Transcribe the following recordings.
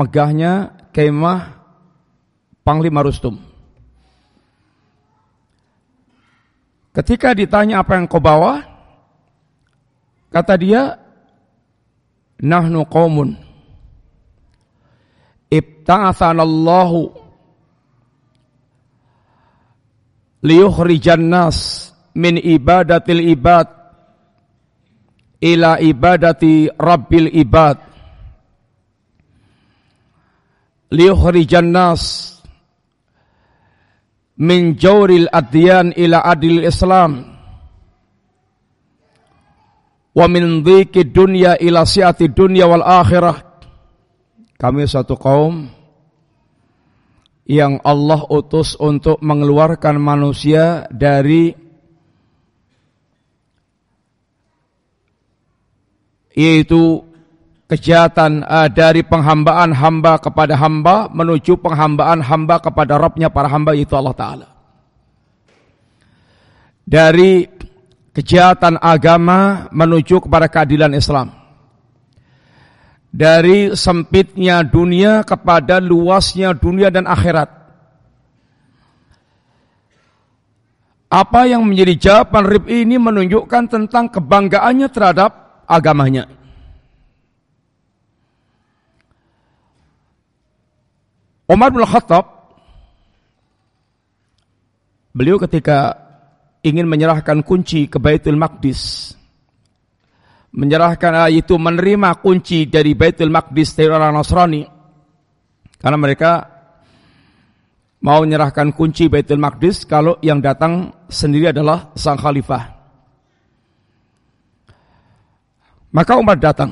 megahnya kemah Panglima Rustum. Ketika ditanya apa yang kau bawa, kata dia, nahnu qaumun ibta'athanallahu liyukhrijan nas min ibadatil ibad ila ibadati rabbil ibad liyukhrijan nas min jawril adyan ila adil islam wa min dhiki dunya ila siati dunya wal akhirah kami satu kaum yang Allah utus untuk mengeluarkan manusia dari yaitu kejahatan uh, dari penghambaan hamba kepada hamba menuju penghambaan hamba kepada Rabbnya para hamba yaitu Allah Ta'ala. Dari kejahatan agama menuju kepada keadilan Islam dari sempitnya dunia kepada luasnya dunia dan akhirat. Apa yang menjadi jawaban Rib ini menunjukkan tentang kebanggaannya terhadap agamanya. Umar bin Khattab beliau ketika ingin menyerahkan kunci ke Baitul Maqdis menyerahkan itu menerima kunci dari Baitul Maqdis dari orang Nasrani karena mereka mau menyerahkan kunci Baitul Maqdis kalau yang datang sendiri adalah sang khalifah. Maka Umar datang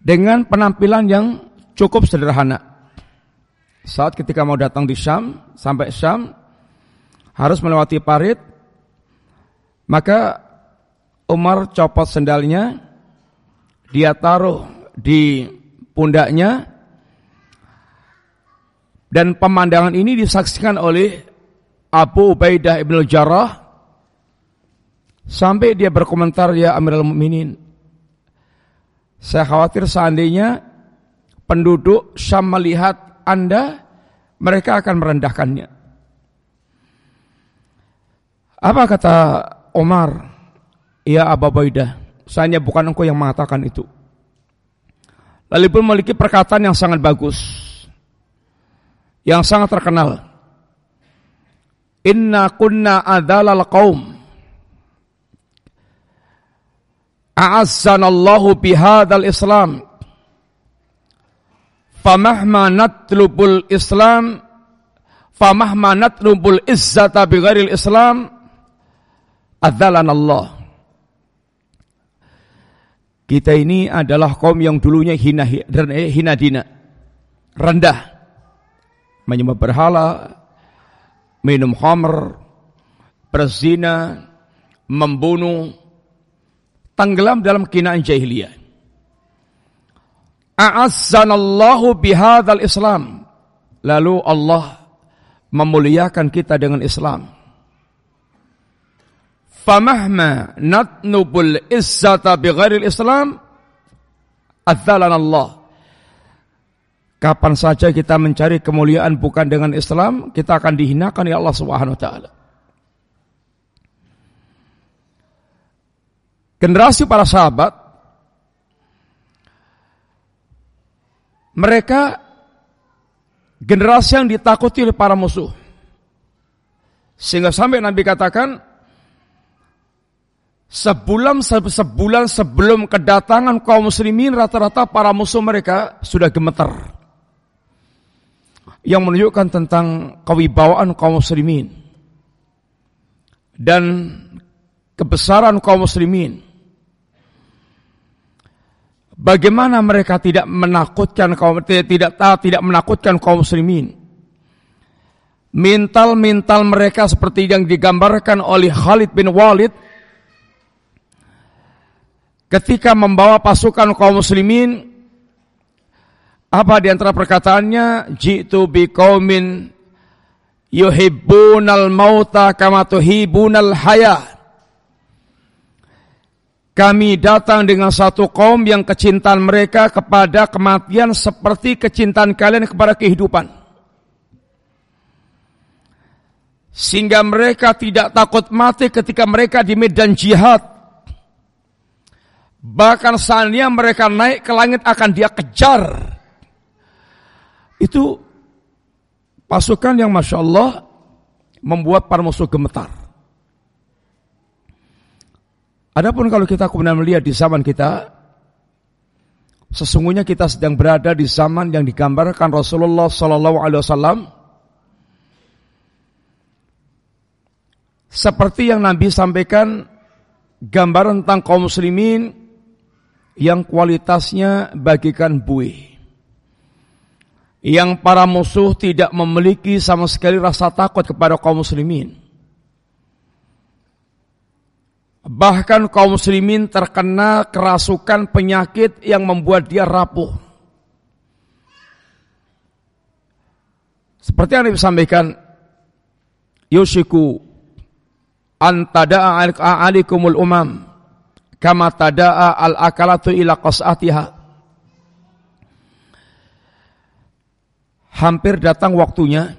dengan penampilan yang cukup sederhana saat ketika mau datang di Syam sampai Syam harus melewati parit maka Umar copot sendalnya, dia taruh di pundaknya, dan pemandangan ini disaksikan oleh Abu Ubaidah ibn Jarrah sampai dia berkomentar ya Amirul Mukminin. Saya khawatir seandainya penduduk Syam melihat Anda, mereka akan merendahkannya. Apa kata Umar? Ya Abu Baidah, saya bukan engkau yang mengatakan itu. Lalu pun memiliki perkataan yang sangat bagus. Yang sangat terkenal. Inna kunna adalal qaum. A'azzanallahu bihadal Islam. Famahma natlubul Islam famahma natlubul izzata bighairil Islam adzalan Allah. Kita ini adalah kaum yang dulunya hina, hina dina. Rendah. Menyembah berhala. Minum khamr. Berzina. Membunuh. Tenggelam dalam kinaan jahiliyah. A'azzanallahu bihadal Islam. Lalu Allah memuliakan kita dengan Islam famahma natnubul izzata bighairil Islam adzalana Allah Kapan saja kita mencari kemuliaan bukan dengan Islam, kita akan dihinakan ya Allah Subhanahu wa taala. Generasi para sahabat mereka generasi yang ditakuti oleh para musuh. Sehingga sampai Nabi katakan, Sebulan sebulan sebelum kedatangan kaum muslimin rata-rata para musuh mereka sudah gemeter. Yang menunjukkan tentang kewibawaan kaum muslimin dan kebesaran kaum muslimin. Bagaimana mereka tidak menakutkan kaum tidak tidak menakutkan kaum muslimin. Mental-mental mereka seperti yang digambarkan oleh Khalid bin Walid ketika membawa pasukan kaum muslimin. Apa di antara perkataannya? Jitu biqaumin yuhibbunal mauta kama tuhibbunal haya Kami datang dengan satu kaum yang kecintaan mereka kepada kematian seperti kecintaan kalian kepada kehidupan. Sehingga mereka tidak takut mati ketika mereka di medan jihad. Bahkan seandainya mereka naik ke langit akan dia kejar. Itu pasukan yang Masya Allah membuat para musuh gemetar. Adapun kalau kita kemudian melihat di zaman kita, sesungguhnya kita sedang berada di zaman yang digambarkan Rasulullah Sallallahu Alaihi Wasallam seperti yang Nabi sampaikan gambaran tentang kaum muslimin yang kualitasnya bagikan buih. Yang para musuh tidak memiliki sama sekali rasa takut kepada kaum muslimin. Bahkan kaum muslimin terkena kerasukan penyakit yang membuat dia rapuh. Seperti yang disampaikan Yushiku antada'a alikumul umam kama tada'a al-akalatu ila qas'atiha. Hampir datang waktunya.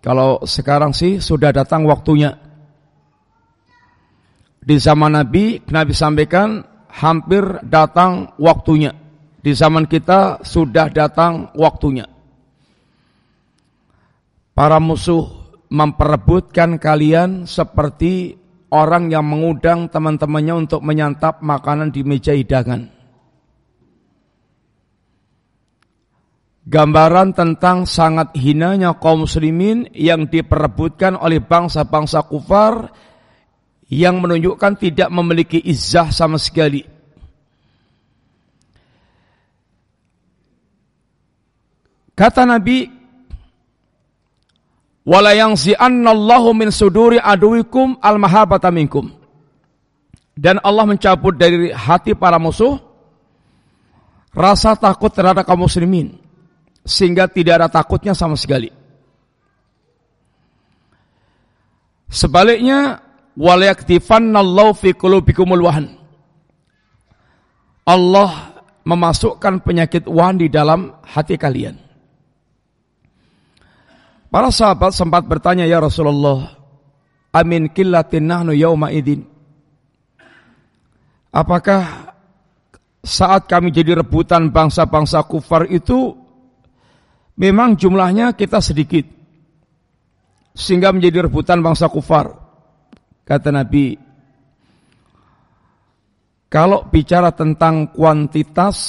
Kalau sekarang sih sudah datang waktunya di zaman Nabi, Nabi sampaikan hampir datang waktunya. Di zaman kita sudah datang waktunya. Para musuh memperebutkan kalian seperti orang yang mengundang teman-temannya untuk menyantap makanan di meja hidangan. Gambaran tentang sangat hinanya kaum muslimin yang diperebutkan oleh bangsa-bangsa kufar yang menunjukkan tidak memiliki izah sama sekali. Kata Nabi, "Wala yangzi'annallahu min suduri aduwikum al-mahabata minkum." Dan Allah mencabut dari hati para musuh rasa takut terhadap kaum muslimin sehingga tidak ada takutnya sama sekali. Sebaliknya walayaktifannallahu fi qulubikumul wahan. Allah memasukkan penyakit wahan di dalam hati kalian. Para sahabat sempat bertanya ya Rasulullah, amin killatin nahnu yauma idin. Apakah saat kami jadi rebutan bangsa-bangsa kufar itu memang jumlahnya kita sedikit sehingga menjadi rebutan bangsa kufar. Kata Nabi, kalau bicara tentang kuantitas,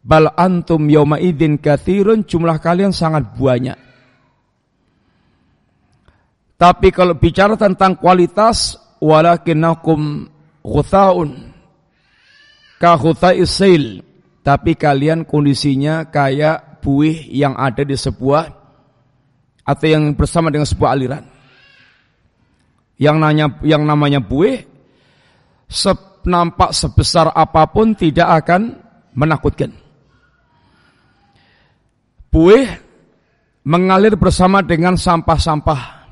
bal antum yawma idin kathirun, jumlah kalian sangat banyak. Tapi kalau bicara tentang kualitas, walakinakum ghuthaun, ka isil, tapi kalian kondisinya kayak buih yang ada di sebuah atau yang bersama dengan sebuah aliran yang nanya yang namanya buih se, nampak sebesar apa pun tidak akan menakutkan. Buih mengalir bersama dengan sampah-sampah.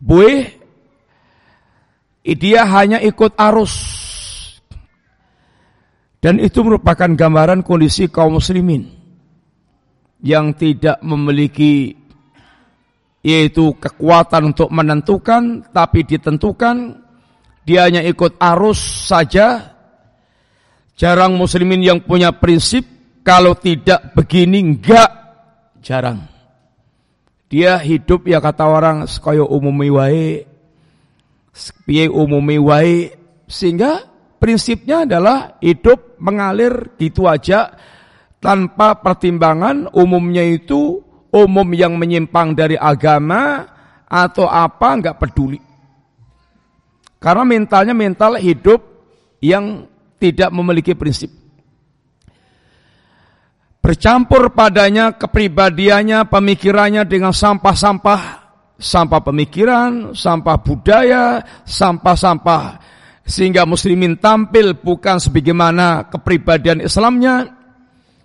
Buih dia hanya ikut arus. Dan itu merupakan gambaran kondisi kaum muslimin yang tidak memiliki yaitu kekuatan untuk menentukan tapi ditentukan dia hanya ikut arus saja. Jarang muslimin yang punya prinsip kalau tidak begini enggak. Jarang. Dia hidup ya kata orang kaya umumi wae piye umumi wae. Sehingga prinsipnya adalah hidup mengalir gitu aja tanpa pertimbangan umumnya itu umum yang menyimpang dari agama atau apa nggak peduli. Karena mentalnya mental hidup yang tidak memiliki prinsip. Bercampur padanya kepribadiannya, pemikirannya dengan sampah-sampah, sampah pemikiran, sampah budaya, sampah-sampah. Sehingga muslimin tampil bukan sebagaimana kepribadian Islamnya,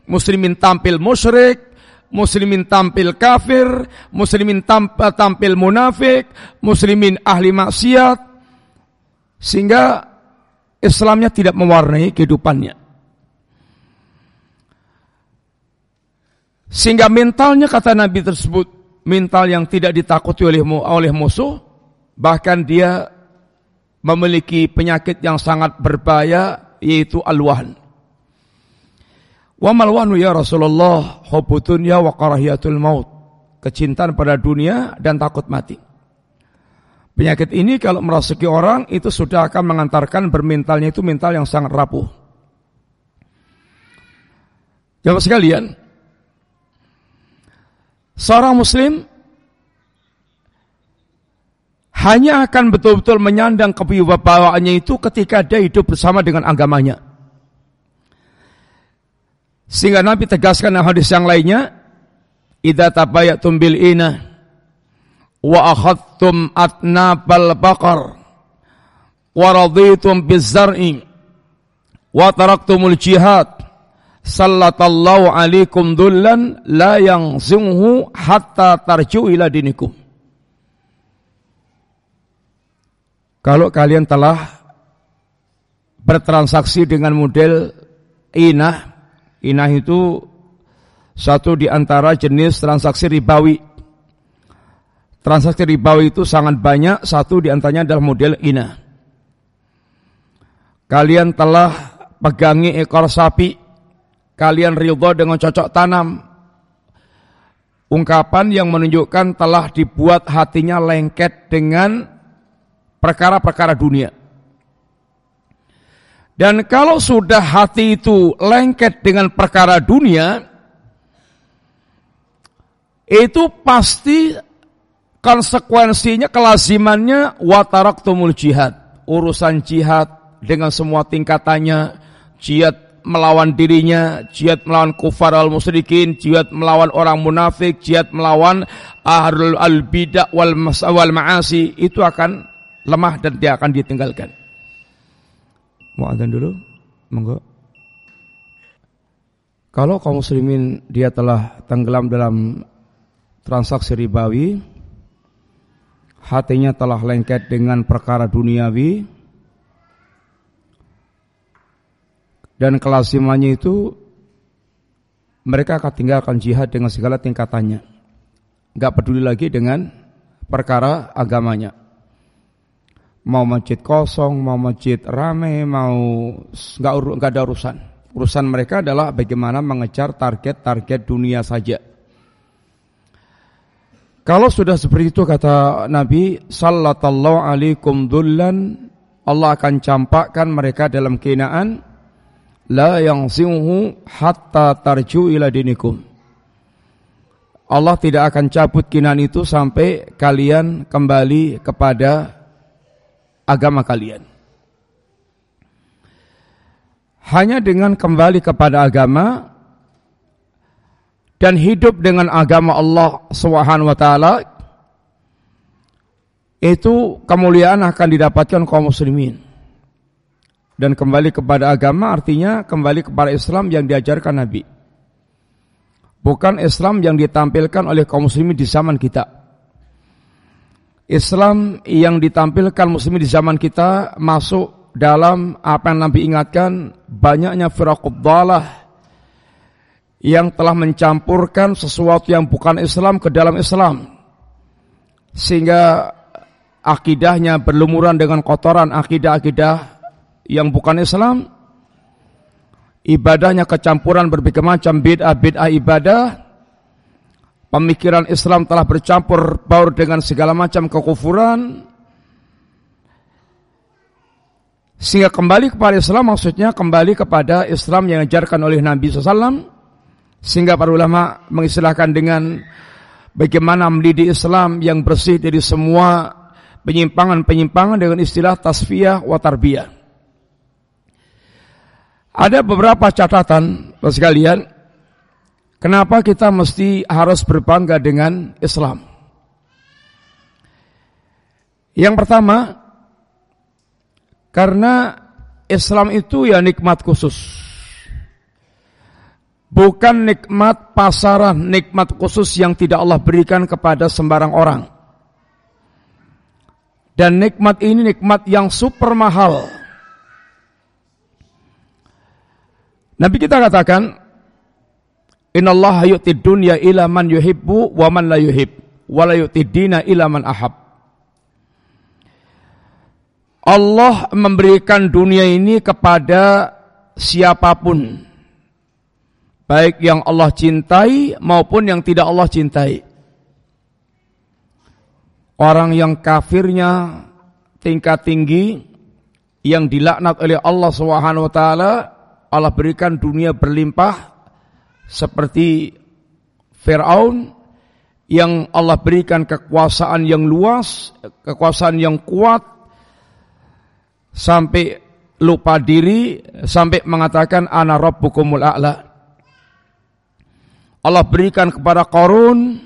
muslimin tampil musyrik, muslimin tampil kafir, muslimin tampil munafik, muslimin ahli maksiat, Sehingga Islamnya tidak mewarnai kehidupannya. Sehingga mentalnya kata Nabi tersebut mental yang tidak ditakuti oleh oleh musuh, bahkan dia memiliki penyakit yang sangat berbahaya yaitu alwahan. Wa malwanu ya Rasulullah hubutun ya wa karahiyatul maut. Kecintaan pada dunia dan takut mati. Penyakit ini kalau merasuki orang itu sudah akan mengantarkan bermentalnya itu mental yang sangat rapuh. Jawab sekalian, seorang muslim hanya akan betul-betul menyandang kewibawaannya itu ketika dia hidup bersama dengan agamanya. Sehingga Nabi tegaskan dalam hadis yang lainnya, "Idza tabayatum bil ina wa akhadtum atnabal baqar wa raditum bizar'i wa taraktumul jihad sallatallahu alaikum dullan la yangzimhu hatta tarju ila dinikum. Kalau kalian telah bertransaksi dengan model inah, inah itu satu di antara jenis transaksi ribawi. Transaksi ribawi itu sangat banyak, satu di antaranya adalah model inah. Kalian telah pegangi ekor sapi kalian ridho dengan cocok tanam. Ungkapan yang menunjukkan telah dibuat hatinya lengket dengan perkara-perkara dunia. Dan kalau sudah hati itu lengket dengan perkara dunia, itu pasti konsekuensinya, kelazimannya wataraktumul jihad. Urusan jihad dengan semua tingkatannya, jihad melawan dirinya, jihad melawan kufar al musyrikin, jihad melawan orang munafik, jihad melawan ahlul al bidah wal wal maasi itu akan lemah dan dia akan ditinggalkan. Mau adzan dulu? Monggo. Kalau kaum muslimin dia telah tenggelam dalam transaksi ribawi, hatinya telah lengket dengan perkara duniawi, dan kelasimannya itu mereka akan tinggalkan jihad dengan segala tingkatannya. Gak peduli lagi dengan perkara agamanya. Mau masjid kosong, mau masjid rame, mau nggak nggak ada urusan. Urusan mereka adalah bagaimana mengejar target-target dunia saja. Kalau sudah seperti itu kata Nabi sallallahu alaikum dullan Allah akan campakkan mereka dalam kinaan la yang yangsimuhu hatta tarju ila dinikum. Allah tidak akan cabut kinan itu sampai kalian kembali kepada agama kalian. Hanya dengan kembali kepada agama dan hidup dengan agama Allah Subhanahu wa itu kemuliaan akan didapatkan kaum muslimin. Dan kembali kepada agama artinya kembali kepada Islam yang diajarkan Nabi. Bukan Islam yang ditampilkan oleh kaum muslimin di zaman kita. Islam yang ditampilkan muslimin di zaman kita masuk dalam apa yang Nabi ingatkan banyaknya firaqud yang telah mencampurkan sesuatu yang bukan Islam ke dalam Islam. Sehingga akidahnya berlumuran dengan kotoran akidah-akidah yang bukan Islam ibadahnya kecampuran berbagai macam bid'ah bid'ah ibadah pemikiran Islam telah bercampur baur dengan segala macam kekufuran. Sehingga kembali kepada Islam maksudnya kembali kepada Islam yang diajarkan oleh Nabi SAW sehingga para ulama mengistilahkan dengan bagaimana mendidik Islam yang bersih dari semua penyimpangan-penyimpangan dengan istilah tasfiyah wa tarbiyah. Ada beberapa catatan, sekalian, kenapa kita mesti harus berbangga dengan Islam. Yang pertama, karena Islam itu ya nikmat khusus. Bukan nikmat pasaran, nikmat khusus yang tidak Allah berikan kepada sembarang orang. Dan nikmat ini nikmat yang super mahal. Nabi kita katakan, Inna Allah yu'tid dunya ila man yuhibbu wa man la yuhib, wa la yu'tid dina ila man ahab. Allah memberikan dunia ini kepada siapa pun. Baik yang Allah cintai maupun yang tidak Allah cintai. Orang yang kafirnya tingkat tinggi yang dilaknat oleh Allah taala Allah berikan dunia berlimpah seperti Firaun yang Allah berikan kekuasaan yang luas, kekuasaan yang kuat sampai lupa diri sampai mengatakan ana rabbukumul a'la. Allah berikan kepada Korun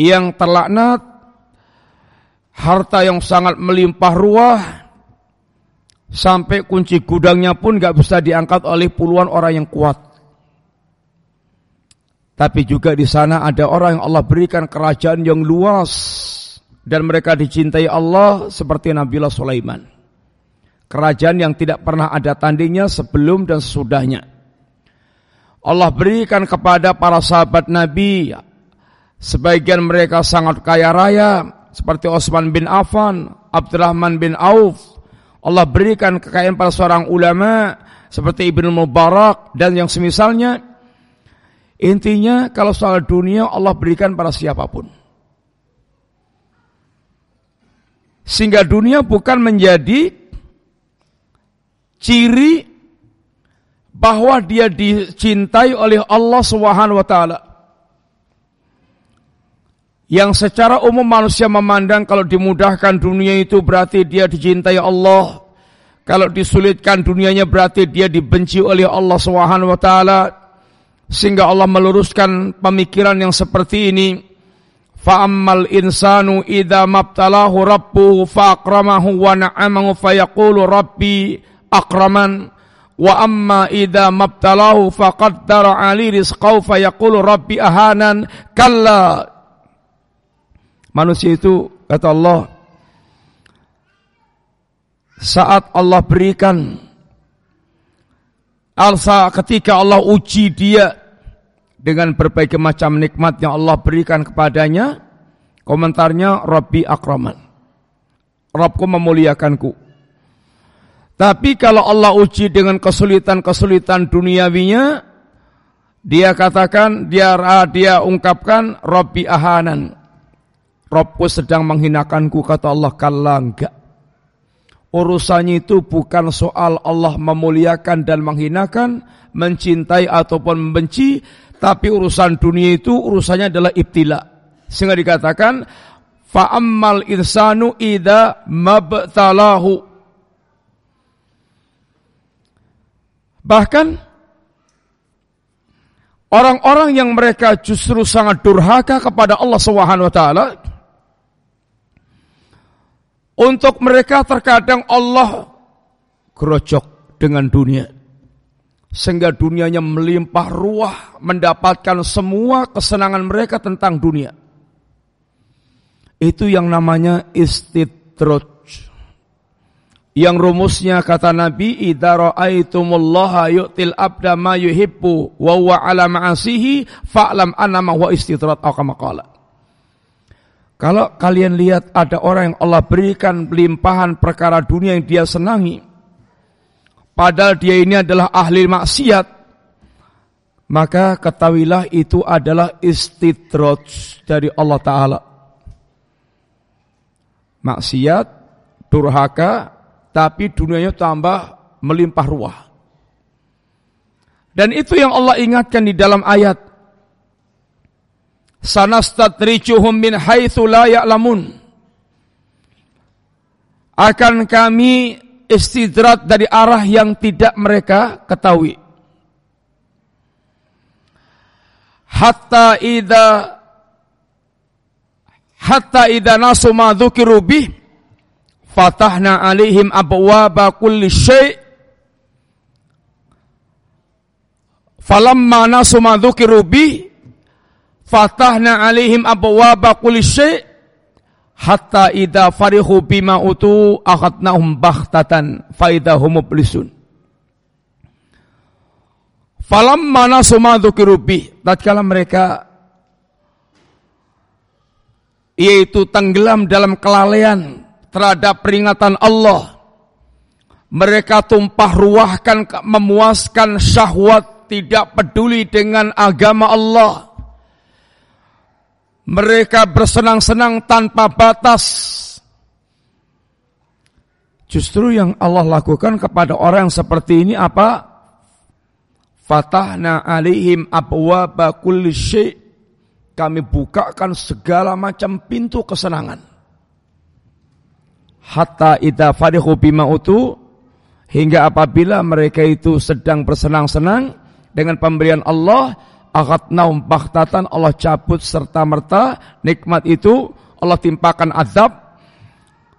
yang terlaknat harta yang sangat melimpah ruah, sampai kunci gudangnya pun gak bisa diangkat oleh puluhan orang yang kuat. Tapi juga di sana ada orang yang Allah berikan kerajaan yang luas dan mereka dicintai Allah seperti Nabiullah Sulaiman. Kerajaan yang tidak pernah ada tandingnya sebelum dan sesudahnya. Allah berikan kepada para sahabat Nabi sebagian mereka sangat kaya raya, seperti Osman bin Affan, Abdurrahman bin Auf. Allah berikan kekayaan pada seorang ulama seperti Ibnu Mubarak dan yang semisalnya. Intinya kalau soal dunia Allah berikan pada siapa pun. Sehingga dunia bukan menjadi ciri bahwa dia dicintai oleh Allah Subhanahu wa taala yang secara umum manusia memandang kalau dimudahkan dunia itu berarti dia dicintai Allah. Kalau disulitkan dunianya berarti dia dibenci oleh Allah Subhanahu wa taala. Sehingga Allah meluruskan pemikiran yang seperti ini. Fa'ammal insanu idza mabtalahu rabbuhu fa'akramahu wa na'amahu fayaqulu rabbi akraman. Wa amma idza mabtalahu faqaddara ali rizqahu fayaqulu rabbi ahanan. Kalla. Manusia itu kata Allah saat Allah berikan alsa ketika Allah uji dia dengan berbagai macam nikmat yang Allah berikan kepadanya komentarnya Rabbi akraman Rabbku memuliakanku. Tapi kalau Allah uji dengan kesulitan-kesulitan duniawinya dia katakan dia dia ungkapkan Rabbi ahanan. Robku sedang menghinakanku kata Allah kalla enggak. Urusannya itu bukan soal Allah memuliakan dan menghinakan, mencintai ataupun membenci, tapi urusan dunia itu urusannya adalah ibtila. Sehingga dikatakan fa'ammal insanu idza mabtalahu. Bahkan orang-orang yang mereka justru sangat durhaka kepada Allah Subhanahu wa taala untuk mereka terkadang Allah gerojok dengan dunia. Sehingga dunianya melimpah ruah mendapatkan semua kesenangan mereka tentang dunia. Itu yang namanya istidroj. Yang rumusnya kata Nabi, "Idza ra'aitumullaha yu'til abda ma yuhibbu wa huwa ala ma'asihi fa'lam annama huwa istidraj." Atau. Kalau kalian lihat ada orang yang Allah berikan limpahan perkara dunia yang dia senangi, padahal dia ini adalah ahli maksiat, maka ketahuilah itu adalah istidraj dari Allah Ta'ala. Maksiat, durhaka, tapi dunianya tambah melimpah ruah. Dan itu yang Allah ingatkan di dalam ayat sanastadrijuhum min haitsu la ya'lamun akan kami istidrat dari arah yang tidak mereka ketahui. Hatta idza hatta idza nasu ma dzukiru bih fatahna alaihim abwaba kulli syai' falamma nasu ma dzukiru bih fatahna alaihim abwaba kulli syai' hatta idza farihu bima utu akhadnahum baghtatan fa idahum mublisun. Falam mana suma tatkala mereka yaitu tenggelam dalam kelalaian terhadap peringatan Allah mereka tumpah ruahkan memuaskan syahwat tidak peduli dengan agama Allah mereka bersenang-senang tanpa batas. Justru yang Allah lakukan kepada orang seperti ini apa? Fatahna alihim abwaba kulli syai' kami bukakan segala macam pintu kesenangan. Hatta idza farihu bima utu hingga apabila mereka itu sedang bersenang-senang dengan pemberian Allah, naum bahtatan Allah cabut serta merta nikmat itu Allah timpakan azab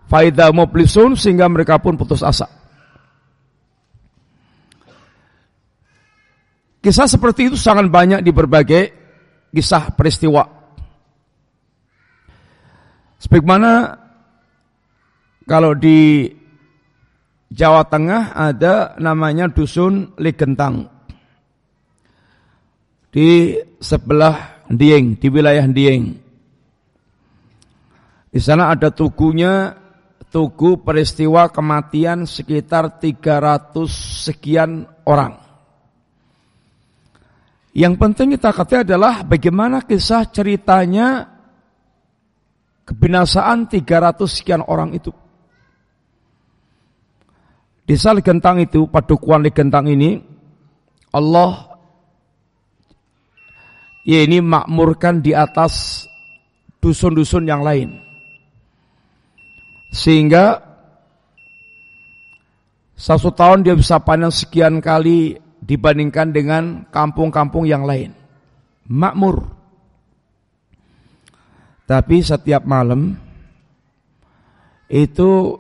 faida mublisun sehingga mereka pun putus asa. Kisah seperti itu sangat banyak di berbagai kisah peristiwa. Sebagaimana kalau di Jawa Tengah ada namanya dusun Ligentang di sebelah Dieng, di wilayah Dieng. Di sana ada tugunya, tugu peristiwa kematian sekitar 300 sekian orang. Yang penting kita katakan adalah bagaimana kisah ceritanya kebinasaan 300 sekian orang itu. Desa Legentang itu, padukuan Legentang ini, Allah ya ini makmurkan di atas dusun-dusun yang lain. Sehingga satu tahun dia bisa panen sekian kali dibandingkan dengan kampung-kampung yang lain. Makmur. Tapi setiap malam itu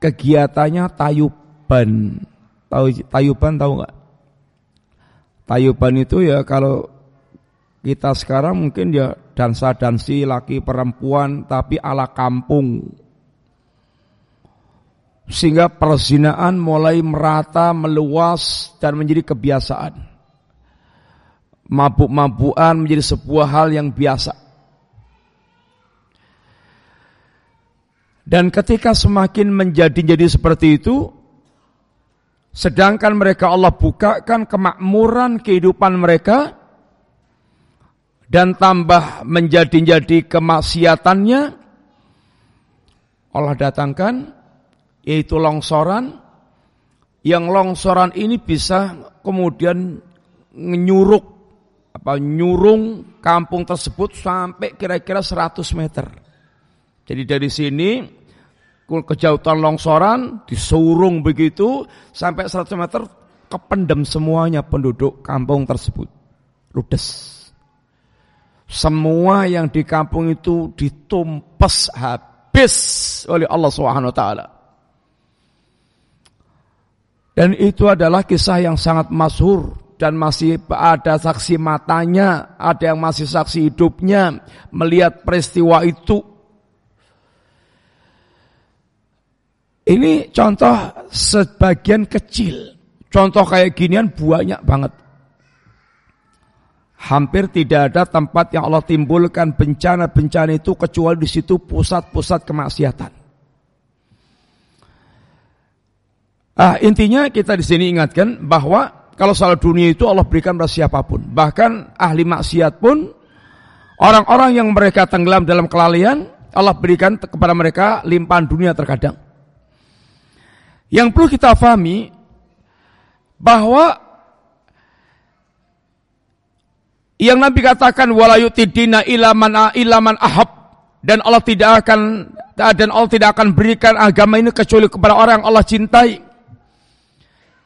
kegiatannya tayuban. Tahu tayuban tahu nggak? Tayuban itu ya kalau kita sekarang mungkin ya dansa dansi laki perempuan tapi ala kampung. Sehingga perzinaan mulai merata, meluas dan menjadi kebiasaan. Mabuk-mabukan menjadi sebuah hal yang biasa. Dan ketika semakin menjadi-jadi seperti itu, sedangkan mereka Allah bukakan kemakmuran kehidupan mereka, dan tambah menjadi-jadi kemaksiatannya Allah datangkan yaitu longsoran yang longsoran ini bisa kemudian nyuruk apa nyurung kampung tersebut sampai kira-kira 100 meter. Jadi dari sini kejauhan longsoran disurung begitu sampai 100 meter kependem semuanya penduduk kampung tersebut. Ludes. Semua yang di kampung itu ditumpes habis oleh Allah Subhanahu taala. Dan itu adalah kisah yang sangat masyhur dan masih ada saksi matanya, ada yang masih saksi hidupnya melihat peristiwa itu. Ini contoh sebagian kecil. Contoh kayak ginian banyak banget. Hampir tidak ada tempat yang Allah timbulkan bencana-bencana itu kecuali di situ pusat-pusat kemaksiatan. Ah, intinya kita di sini ingatkan bahwa kalau soal dunia itu Allah berikan pada siapa pun. Bahkan ahli maksiat pun orang-orang yang mereka tenggelam dalam kelalaian Allah berikan kepada mereka limpahan dunia terkadang. Yang perlu kita pahami bahwa Yang Nabi katakan walayutidina ilaman ilaman ahab dan Allah tidak akan dan Allah tidak akan berikan agama ini kecuali kepada orang yang Allah cintai.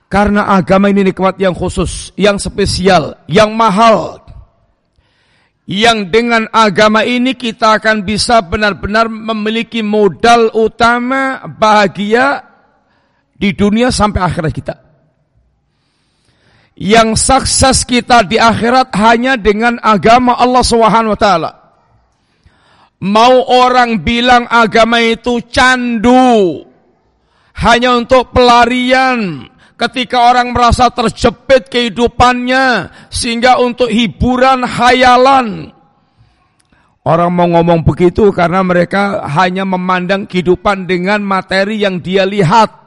Karena agama ini nikmat yang khusus, yang spesial, yang mahal. Yang dengan agama ini kita akan bisa benar-benar memiliki modal utama bahagia di dunia sampai akhirat kita yang sukses kita di akhirat hanya dengan agama Allah Subhanahu wa taala. Mau orang bilang agama itu candu. Hanya untuk pelarian. Ketika orang merasa terjepit kehidupannya. Sehingga untuk hiburan hayalan. Orang mau ngomong begitu karena mereka hanya memandang kehidupan dengan materi yang dia lihat.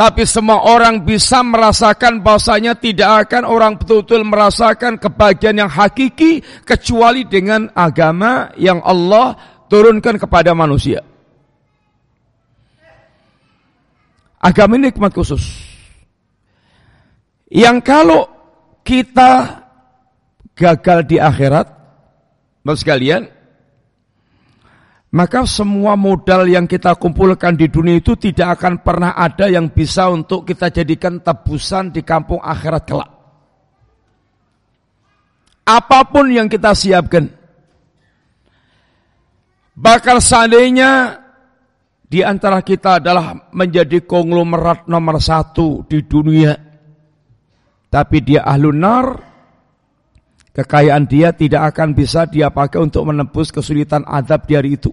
Tapi semua orang bisa merasakan bahwasanya tidak akan orang betul-betul merasakan kebahagiaan yang hakiki kecuali dengan agama yang Allah turunkan kepada manusia. Agama ini nikmat khusus. Yang kalau kita gagal di akhirat, Bapak sekalian, maka semua modal yang kita kumpulkan di dunia itu tidak akan pernah ada yang bisa untuk kita jadikan tebusan di kampung akhirat kelak. Apa pun yang kita siapkan. Bakal seandainya di antara kita adalah menjadi konglomerat nomor satu di dunia. Tapi dia ahlun nar, Kekayaan dia tidak akan bisa dia pakai untuk menembus kesulitan adab di hari itu.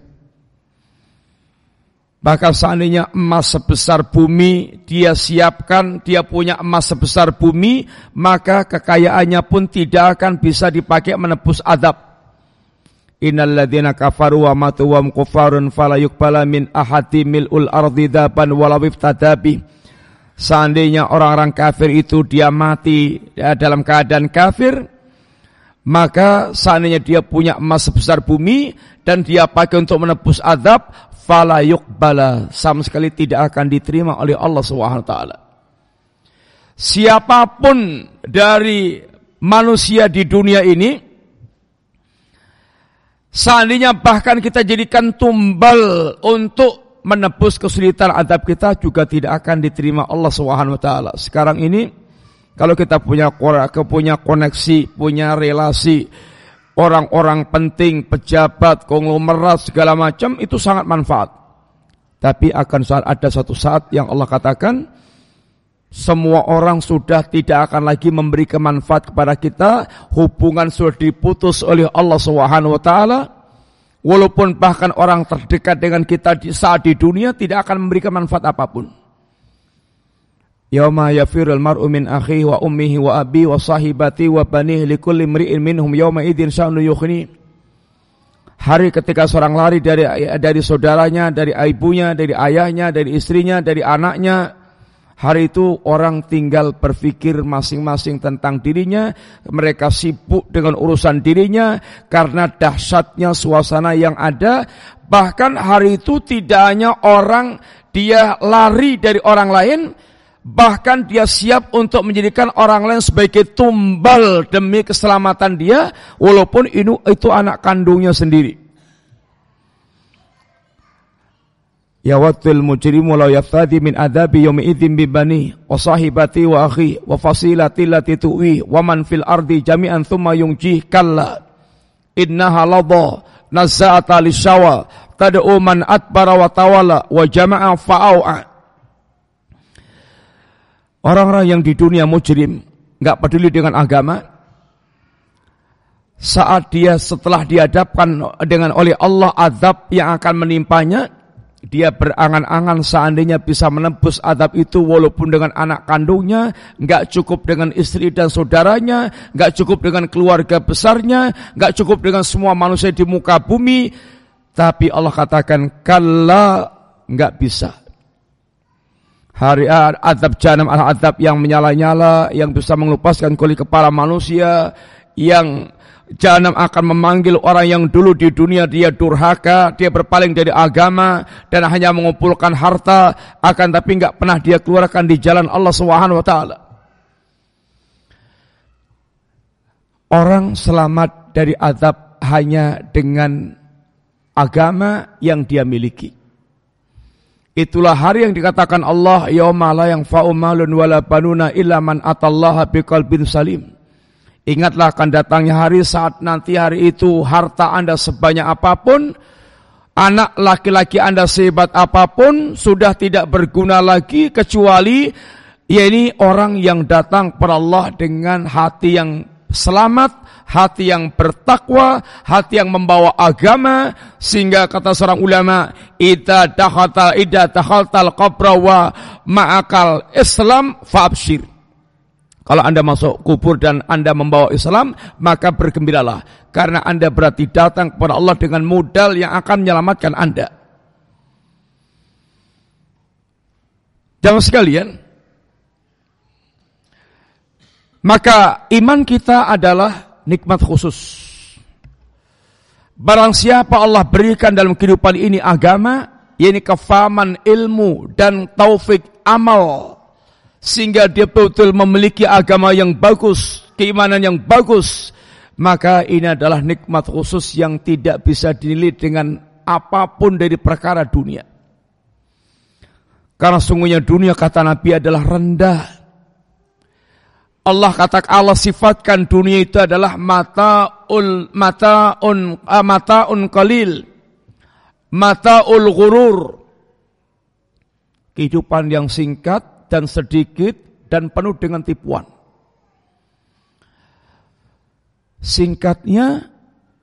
Bahkan seandainya emas sebesar bumi dia siapkan, dia punya emas sebesar bumi, maka kekayaannya pun tidak akan bisa dipakai menembus adab. Innal ladzina kafaru wa matu wa kufarun fala min ahadi mil'ul ardi daban walaw iftadabi. Seandainya orang-orang kafir itu dia mati ya, dalam keadaan kafir, maka seandainya dia punya emas sebesar bumi dan dia pakai untuk menebus azab, fala yuqbala sama sekali tidak akan diterima oleh Allah Subhanahu taala. Siapa pun dari manusia di dunia ini seandainya bahkan kita jadikan tumbal untuk menebus kesulitan adab kita juga tidak akan diterima Allah Subhanahu taala. Sekarang ini kalau kita punya punya koneksi, punya relasi, orang-orang penting, pejabat, konglomerat segala macam itu sangat manfaat. Tapi akan saat ada satu saat yang Allah katakan semua orang sudah tidak akan lagi memberi kemanfaat kepada kita, hubungan sudah diputus oleh Allah Subhanahu wa taala. Walaupun bahkan orang terdekat dengan kita di saat di dunia tidak akan memberikan manfaat apa pun. Yawma yafirul mar'u min akhihi wa ummihi wa abi wa sahibati wa banihi likulli mri'in minhum yawma idzin sya'nu yukhni. Hari ketika seorang lari dari dari saudaranya, dari ibunya, dari ayahnya, dari istrinya, dari anaknya, Hari itu orang tinggal berpikir masing-masing tentang dirinya, mereka sibuk dengan urusan dirinya karena dahsyatnya suasana yang ada. Bahkan hari itu tidak hanya orang dia lari dari orang lain, Bahkan dia siap untuk menjadikan orang lain sebagai tumbal demi keselamatan dia, walaupun ini itu anak kandungnya sendiri. Ya watil mujrimu law yaftadi min adabi yawmi idzin bi bani wa sahibati wa akhi wa fasilati lati tuwi wa man fil ardi jami'an thumma yunjih kalla innaha ladha nazza'ata lishawa tad'u man atbara wa tawala wa jama'a fa'au'a Orang-orang yang di dunia mujrim, nggak peduli dengan agama, saat dia setelah dihadapkan dengan oleh Allah azab yang akan menimpanya, dia berangan-angan seandainya bisa menembus adab itu walaupun dengan anak kandungnya, nggak cukup dengan istri dan saudaranya, nggak cukup dengan keluarga besarnya, nggak cukup dengan semua manusia di muka bumi, tapi Allah katakan kalla nggak bisa hari azab jahanam azab yang menyala-nyala yang bisa mengelupaskan kulit kepala manusia yang jahanam akan memanggil orang yang dulu di dunia dia durhaka, dia berpaling dari agama dan hanya mengumpulkan harta akan tapi enggak pernah dia keluarkan di jalan Allah Subhanahu wa taala. Orang selamat dari azab hanya dengan agama yang dia miliki. Itulah hari yang dikatakan Allah yauma la yang fa'umalun wala banuna illa man atallaha biqalbin salim. Ingatlah akan datangnya hari saat nanti hari itu harta Anda sebanyak apa pun, anak laki-laki Anda sehebat apa pun sudah tidak berguna lagi kecuali ya ini orang yang datang per Allah dengan hati yang selamat, hati yang bertakwa, hati yang membawa agama sehingga kata seorang ulama, "Idza dakhalta idza dakhaltal qabra ma'akal Islam fa'abshir." Kalau Anda masuk kubur dan Anda membawa Islam, maka bergembiralah karena Anda berarti datang kepada Allah dengan modal yang akan menyelamatkan Anda. Jangan sekalian, maka iman kita adalah nikmat khusus. Barang siapa Allah berikan dalam kehidupan ini agama, yakni kefahaman ilmu dan taufik amal, sehingga dia betul memiliki agama yang bagus, keimanan yang bagus, maka ini adalah nikmat khusus yang tidak bisa dinilai dengan apa pun dari perkara dunia. Karena sungguhnya dunia kata Nabi adalah rendah. Allah kata Allah sifatkan dunia itu adalah mataul mataun uh, mataun qalil. Mataul ghurur. Kehidupan yang singkat dan sedikit dan penuh dengan tipuan. Singkatnya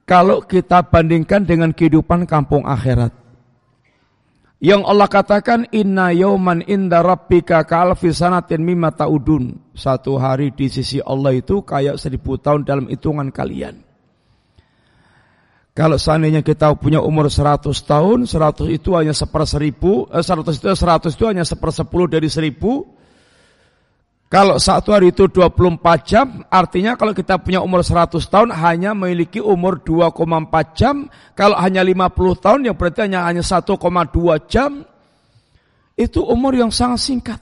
kalau kita bandingkan dengan kehidupan kampung akhirat. Yang Allah katakan inna yauman inda rabbika ka'alfi sanatin mimma ta'udun. Satu hari di sisi Allah itu kayak seribu tahun dalam hitungan kalian. Kalau seandainya kita punya umur 100 tahun, 100 itu hanya seper seribu, eh, 100 itu 100 itu hanya seper sepuluh dari seribu, kalau satu hari itu 24 jam, artinya kalau kita punya umur 100 tahun hanya memiliki umur 2,4 jam. Kalau hanya 50 tahun yang berarti hanya hanya 1,2 jam. Itu umur yang sangat singkat.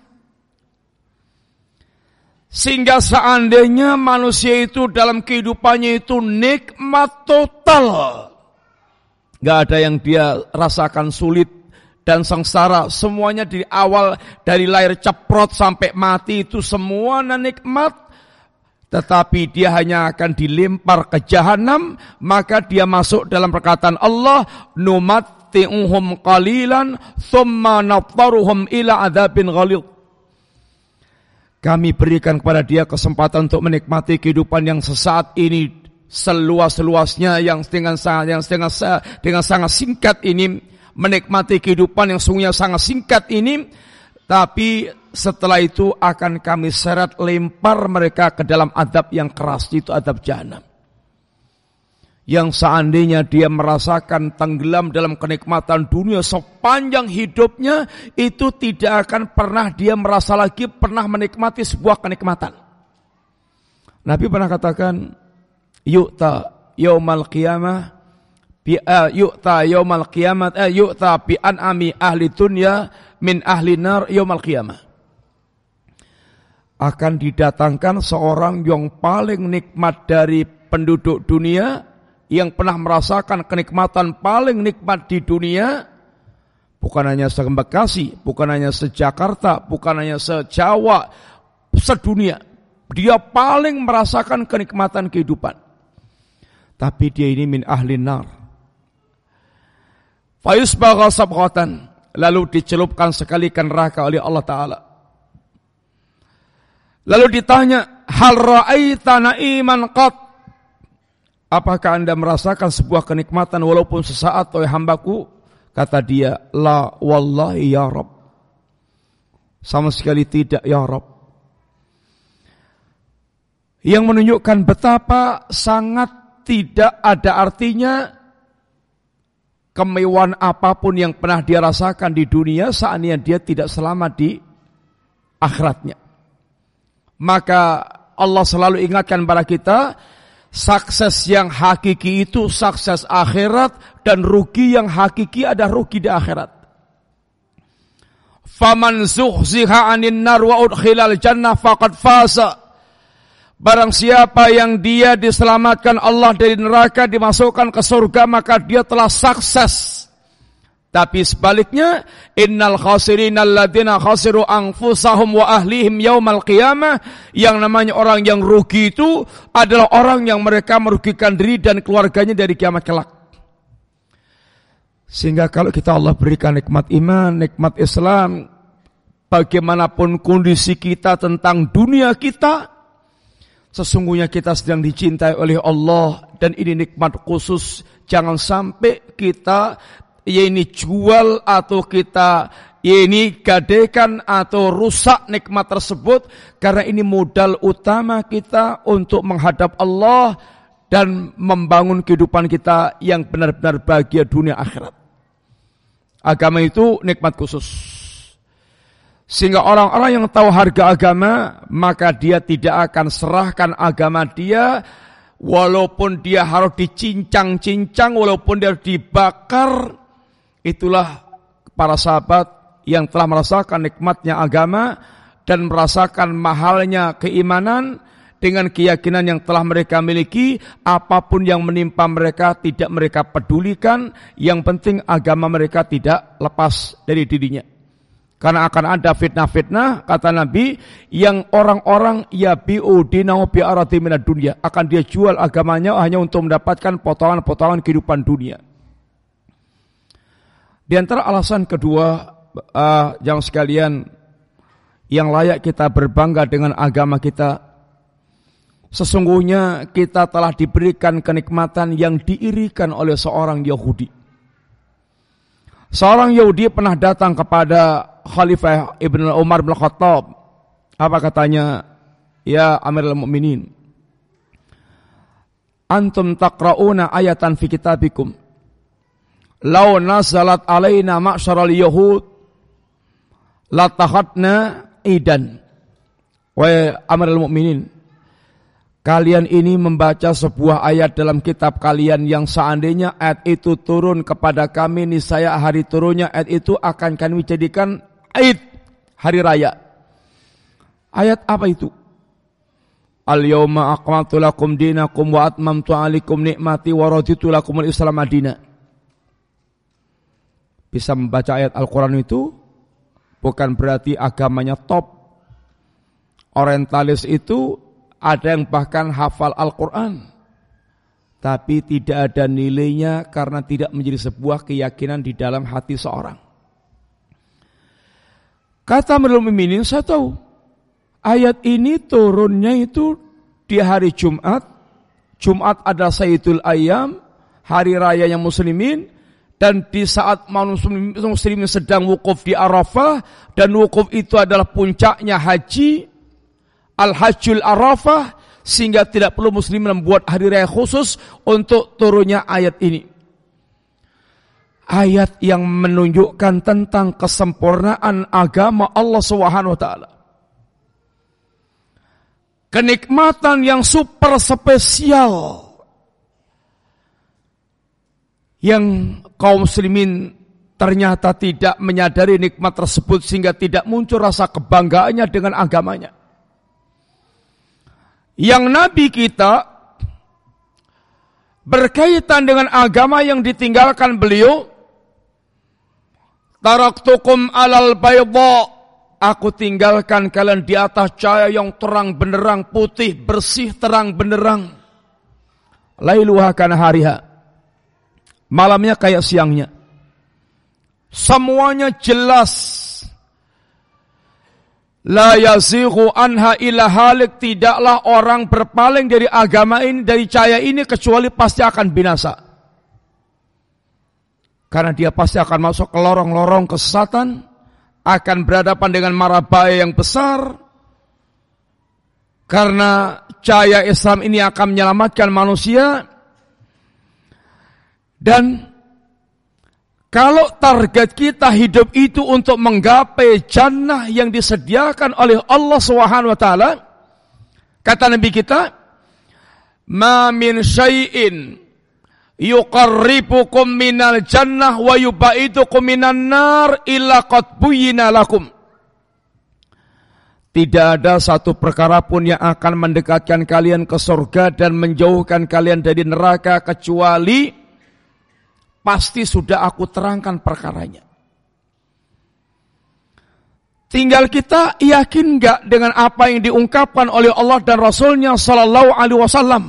Sehingga seandainya manusia itu dalam kehidupannya itu nikmat total. Gak ada yang dia rasakan sulit, dan sengsara. Semuanya di awal dari lahir ceprot sampai mati itu semua nikmat tetapi dia hanya akan dilempar ke jahanam maka dia masuk dalam perkataan Allah numatti'uhum qalilan thumma nattaruhum ila adzabin ghalidh kami berikan kepada dia kesempatan untuk menikmati kehidupan yang sesaat ini seluas-luasnya yang dengan sangat yang dengan, dengan sangat singkat ini menikmati kehidupan yang sungguhnya sangat singkat ini, tapi setelah itu akan kami seret lempar mereka ke dalam adab yang keras, itu adab jahanam. Yang seandainya dia merasakan tenggelam dalam kenikmatan dunia sepanjang hidupnya, itu tidak akan pernah dia merasa lagi pernah menikmati sebuah kenikmatan. Nabi pernah katakan, Yukta yaumal qiyamah bi uh, yu'ta yaumal qiyamat uh, yu'ta bi an'ami ahli dunya min ahli nar yaumal qiyamah akan didatangkan seorang yang paling nikmat dari penduduk dunia yang pernah merasakan kenikmatan paling nikmat di dunia bukan hanya se-Bekasi, bukan hanya se-Jakarta, bukan hanya se-Jawa, sedunia. Dia paling merasakan kenikmatan kehidupan. Tapi dia ini min ahli nar. Fayusbagha sabghatan. Lalu dicelupkan sekali ke neraka oleh Allah Ta'ala. Lalu ditanya, hal ra'aita na'iman qat? Apakah anda merasakan sebuah kenikmatan walaupun sesaat oleh hambaku? Kata dia, la wallahi ya Rabb. Sama sekali tidak ya Rabb. Yang menunjukkan betapa sangat tidak ada artinya kemewahan apa pun yang pernah dia rasakan di dunia saatnya dia tidak selamat di akhiratnya. Maka Allah selalu ingatkan kepada kita, sukses yang hakiki itu sukses akhirat dan rugi yang hakiki ada rugi di akhirat. Faman zuhziha 'anil nar wa jannah faqad fasa. Barang siapa yang dia diselamatkan Allah dari neraka dimasukkan ke surga maka dia telah sukses. Tapi sebaliknya, innal khasirin alladzina khasiru anfusahum wa ahlihim yaumal qiyamah, yang namanya orang yang rugi itu adalah orang yang mereka merugikan diri dan keluarganya dari kiamat kelak. Sehingga kalau kita Allah berikan nikmat iman, nikmat Islam, bagaimanapun kondisi kita tentang dunia kita, Sesungguhnya kita sedang dicintai oleh Allah dan ini nikmat khusus. Jangan sampai kita ya ini jual atau kita ya ini gadekan atau rusak nikmat tersebut karena ini modal utama kita untuk menghadap Allah dan membangun kehidupan kita yang benar-benar bahagia dunia akhirat. Agama itu nikmat khusus. Sehingga orang-orang yang tahu harga agama, maka dia tidak akan serahkan agama dia, walaupun dia harus dicincang-cincang, walaupun dia harus dibakar. Itulah para sahabat yang telah merasakan nikmatnya agama dan merasakan mahalnya keimanan dengan keyakinan yang telah mereka miliki, apa pun yang menimpa mereka tidak mereka pedulikan, yang penting agama mereka tidak lepas dari dirinya. Karena akan ada fitnah-fitnah, kata Nabi, yang orang-orang ya bi'u dinau bi'arati dunia. Akan dia jual agamanya hanya untuk mendapatkan potongan-potongan kehidupan dunia. Di antara alasan kedua, uh, yang sekalian, yang layak kita berbangga dengan agama kita, sesungguhnya kita telah diberikan kenikmatan yang diirikan oleh seorang Yahudi. Seorang Yahudi pernah datang kepada Khalifah Ibn Umar bin Khattab. Apa katanya? Ya Amirul Mukminin. Antum taqra'una ayatan fi kitabikum. Lau nazalat alaina ma'syaral yahud latahatna idan. Wa Amirul Mukminin. Kalian ini membaca sebuah ayat dalam kitab kalian yang seandainya ayat itu turun kepada kami, niscaya hari turunnya ayat itu akan kami jadikan Aid hari raya. Ayat apa itu? Al-yawma aqmatu lakum dinakum wa atmamtu alaikum nikmati wa raditu lakum al-islam madina. Bisa membaca ayat Al-Quran itu bukan berarti agamanya top. Orientalis itu ada yang bahkan hafal Al-Quran. Tapi tidak ada nilainya karena tidak menjadi sebuah keyakinan di dalam hati seorang. Kata Amirul Mukminin, saya tahu ayat ini turunnya itu di hari Jumat. Jumat ada Sayyidul Ayam, hari raya yang muslimin dan di saat muslimin, muslimin sedang wukuf di Arafah dan wukuf itu adalah puncaknya haji Al-Hajjul Arafah sehingga tidak perlu muslim membuat hari raya khusus untuk turunnya ayat ini ayat yang menunjukkan tentang kesempurnaan agama Allah Subhanahu wa taala. Kenikmatan yang super spesial yang kaum muslimin ternyata tidak menyadari nikmat tersebut sehingga tidak muncul rasa kebanggaannya dengan agamanya. Yang nabi kita berkaitan dengan agama yang ditinggalkan beliau Taraktukum alal bayda. Aku tinggalkan kalian di atas cahaya yang terang benderang putih bersih terang benderang. Lailuha kana hariha. Malamnya kayak siangnya. Semuanya jelas. La yazighu anha ila halik. Tidaklah orang berpaling dari agama ini, dari cahaya ini kecuali pasti akan binasa. Karena dia pasti akan masuk ke lorong-lorong kesesatan, akan berhadapan dengan mara bahaya yang besar. Karena cahaya Islam ini akan menyelamatkan manusia. Dan kalau target kita hidup itu untuk menggapai jannah yang disediakan oleh Allah Subhanahu wa taala, kata Nabi kita, "Ma min syai'in yuqarribukum minal jannah wa yubaidukum minan nar illa qad buyina lakum. Tidak ada satu perkara pun yang akan mendekatkan kalian ke surga dan menjauhkan kalian dari neraka kecuali pasti sudah aku terangkan perkaranya. Tinggal kita yakin enggak dengan apa yang diungkapkan oleh Allah dan Rasulnya Sallallahu Alaihi Wasallam.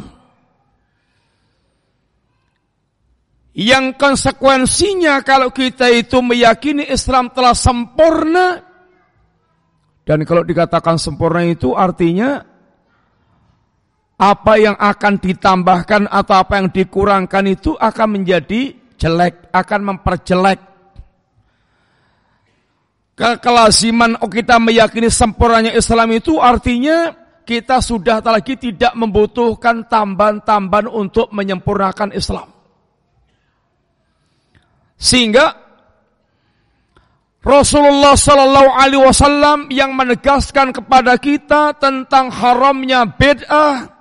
Yang konsekuensinya kalau kita itu meyakini Islam telah sempurna dan kalau dikatakan sempurna itu artinya apa yang akan ditambahkan atau apa yang dikurangkan itu akan menjadi jelek, akan memperjelek. Kekelaziman kita meyakini sempurnanya Islam itu artinya kita sudah lagi tidak membutuhkan tambahan-tambahan untuk menyempurnakan Islam. Sehingga Rasulullah Sallallahu Alaihi Wasallam yang menegaskan kepada kita tentang haramnya bid'ah,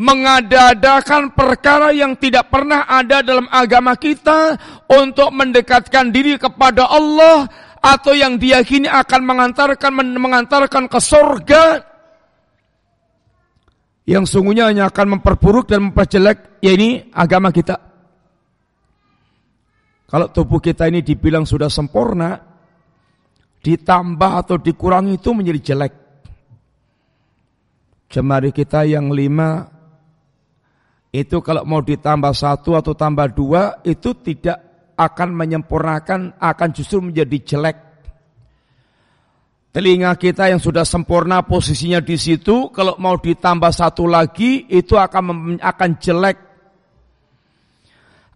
mengada-adakan perkara yang tidak pernah ada dalam agama kita untuk mendekatkan diri kepada Allah atau yang diyakini akan mengantarkan mengantarkan ke surga yang sungguhnya hanya akan memperburuk dan memperjelek ya ini agama kita. Kalau tubuh kita ini dibilang sudah sempurna, ditambah atau dikurangi itu menjadi jelek. Jemari kita yang lima, itu kalau mau ditambah satu atau tambah dua, itu tidak akan menyempurnakan, akan justru menjadi jelek. Telinga kita yang sudah sempurna posisinya di situ, kalau mau ditambah satu lagi, itu akan akan jelek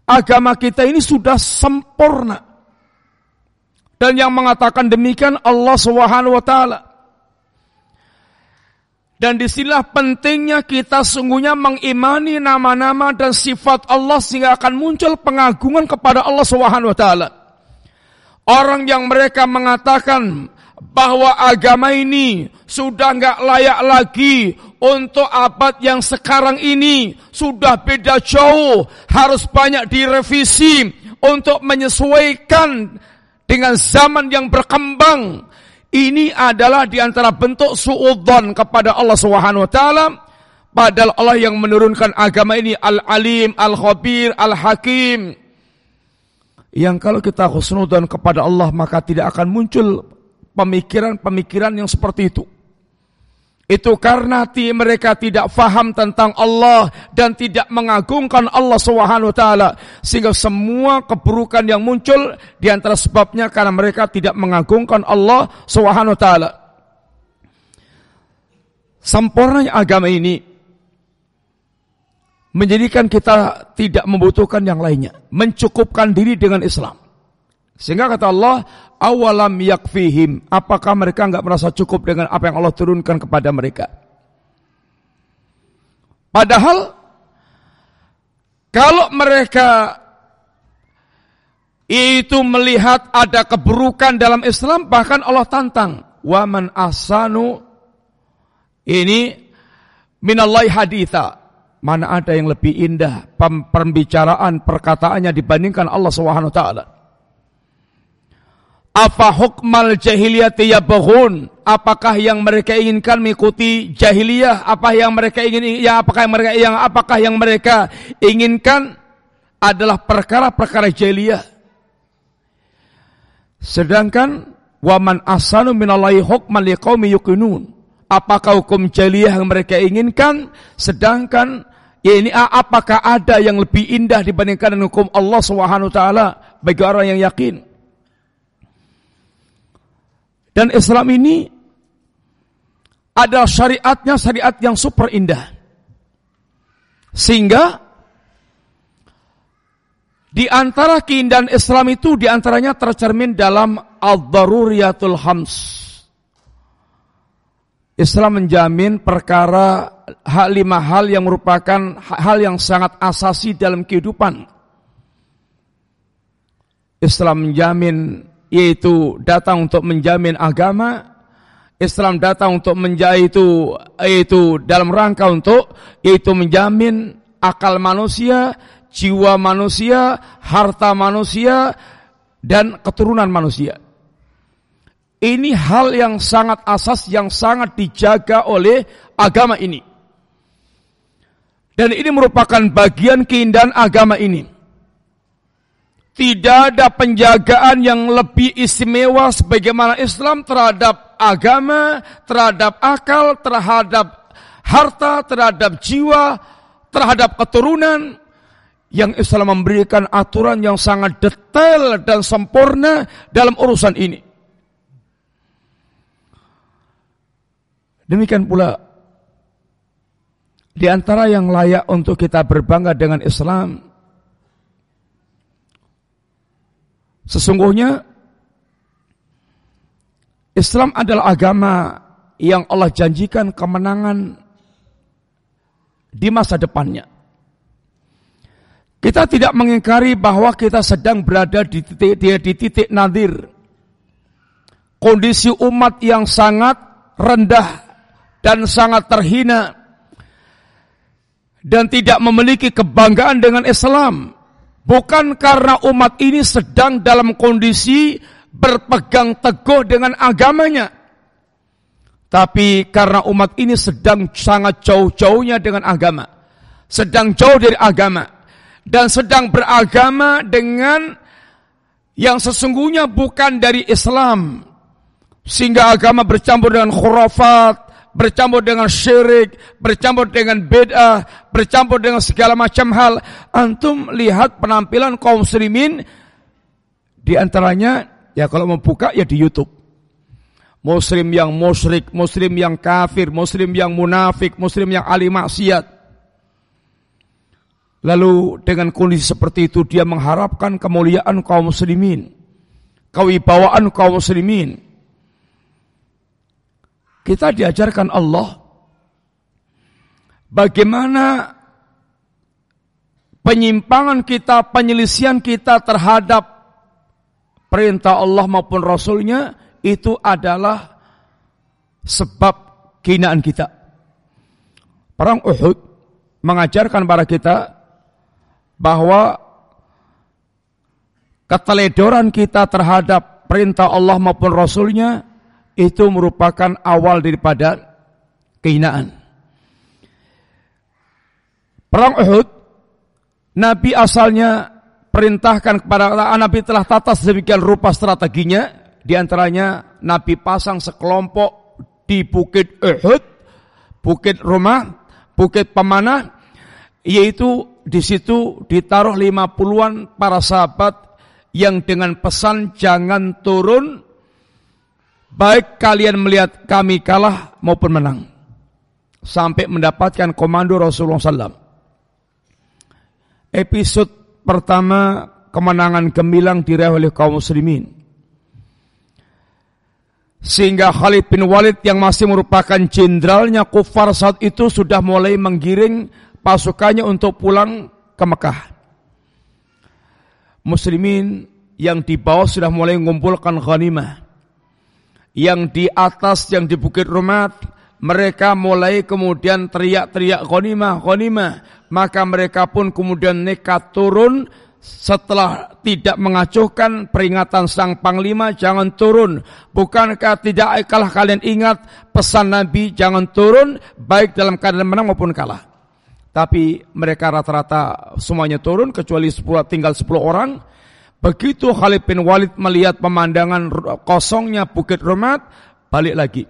agama kita ini sudah sempurna. Dan yang mengatakan demikian Allah Subhanahu wa taala. Dan di sinilah pentingnya kita sungguhnya mengimani nama-nama dan sifat Allah sehingga akan muncul pengagungan kepada Allah Subhanahu wa taala. Orang yang mereka mengatakan bahwa agama ini sudah nggak layak lagi untuk abad yang sekarang ini sudah beda jauh harus banyak direvisi untuk menyesuaikan dengan zaman yang berkembang ini adalah di antara bentuk suudzon kepada Allah Subhanahu wa taala padahal Allah yang menurunkan agama ini al-alim al-khabir al-hakim yang kalau kita khusnudan kepada Allah maka tidak akan muncul pemikiran-pemikiran yang seperti itu. Itu karena hati mereka tidak faham tentang Allah dan tidak mengagungkan Allah Subhanahu wa taala sehingga semua keburukan yang muncul di antara sebabnya karena mereka tidak mengagungkan Allah Subhanahu wa taala. Sempurnanya agama ini menjadikan kita tidak membutuhkan yang lainnya, mencukupkan diri dengan Islam. Sehingga kata Allah, awalam yakfihim. Apakah mereka enggak merasa cukup dengan apa yang Allah turunkan kepada mereka? Padahal kalau mereka itu melihat ada keburukan dalam Islam, bahkan Allah tantang, waman asanu ini minallahi haditha. Mana ada yang lebih indah pembicaraan perkataannya dibandingkan Allah Subhanahu wa taala. Apa hukmal jahiliyati yabghun? Apakah yang mereka inginkan mengikuti jahiliyah? Apa yang mereka ingin ya apakah yang mereka yang apakah yang mereka inginkan adalah perkara-perkara jahiliyah? Sedangkan waman asanu minallahi hukman liqaumi yuqinun. Apakah hukum jahiliyah yang mereka inginkan sedangkan ya ini apakah ada yang lebih indah dibandingkan dengan hukum Allah Subhanahu wa taala bagi orang yang yakin? Dan Islam ini adalah syariatnya syariat yang super indah. Sehingga di antara keindahan Islam itu di antaranya tercermin dalam al-daruriyatul hams. Islam menjamin perkara hal lima hal yang merupakan hal yang sangat asasi dalam kehidupan. Islam menjamin yaitu datang untuk menjamin agama, Islam datang untuk menjadi itu yaitu dalam rangka untuk yaitu menjamin akal manusia, jiwa manusia, harta manusia dan keturunan manusia. Ini hal yang sangat asas yang sangat dijaga oleh agama ini. Dan ini merupakan bagian keindahan agama ini. Tidak ada penjagaan yang lebih istimewa sebagaimana Islam terhadap agama, terhadap akal, terhadap harta, terhadap jiwa, terhadap keturunan yang Islam memberikan aturan yang sangat detail dan sempurna dalam urusan ini. Demikian pula Di antara yang layak untuk kita berbangga dengan Islam, sesungguhnya Islam adalah agama yang Allah janjikan kemenangan di masa depannya. Kita tidak mengingkari bahwa kita sedang berada di titik, di, di titik nadir. Kondisi umat yang sangat rendah dan sangat terhina dan tidak memiliki kebanggaan dengan Islam bukan karena umat ini sedang dalam kondisi berpegang teguh dengan agamanya tapi karena umat ini sedang sangat jauh-jauhnya dengan agama sedang jauh dari agama dan sedang beragama dengan yang sesungguhnya bukan dari Islam sehingga agama bercampur dengan khurafat bercampur dengan syirik, bercampur dengan bid'ah, bercampur dengan segala macam hal. Antum lihat penampilan kaum muslimin di antaranya ya kalau mau buka ya di YouTube. Muslim yang musyrik, muslim yang kafir, muslim yang munafik, muslim yang ahli maksiat. Lalu dengan kondisi seperti itu dia mengharapkan kemuliaan kaum muslimin, kewibawaan kaum muslimin. Kita diajarkan Allah bagaimana penyimpangan kita, penyelisian kita terhadap perintah Allah maupun Rasulnya itu adalah sebab kinaan kita. Perang Uhud mengajarkan para kita bahwa keteledoran kita terhadap perintah Allah maupun Rasulnya itu merupakan awal daripada kehinaan. Perang Uhud, Nabi asalnya perintahkan kepada Nabi telah tata sedemikian rupa strateginya, di antaranya Nabi pasang sekelompok di Bukit Uhud, Bukit Rumah, Bukit Pemanah, yaitu di situ ditaruh lima puluhan para sahabat yang dengan pesan jangan turun Baik kalian melihat kami kalah maupun menang. Sampai mendapatkan komando Rasulullah SAW. Episode pertama kemenangan gemilang diraih oleh kaum muslimin. Sehingga Khalid bin Walid yang masih merupakan jenderalnya kufar saat itu sudah mulai menggiring pasukannya untuk pulang ke Mekah. Muslimin yang di bawah sudah mulai mengumpulkan ghanimah yang di atas yang di Bukit Rumat mereka mulai kemudian teriak-teriak ghanimah ghanimah. Maka mereka pun kemudian nekat turun. Setelah tidak mengacuhkan peringatan sang panglima jangan turun. Bukankah tidak kalah kalian ingat pesan Nabi jangan turun baik dalam keadaan menang maupun kalah. Tapi mereka rata-rata semuanya turun kecuali 10 tinggal 10 orang Begitu Khalid bin Walid melihat pemandangan kosongnya Bukit Rumat, balik lagi.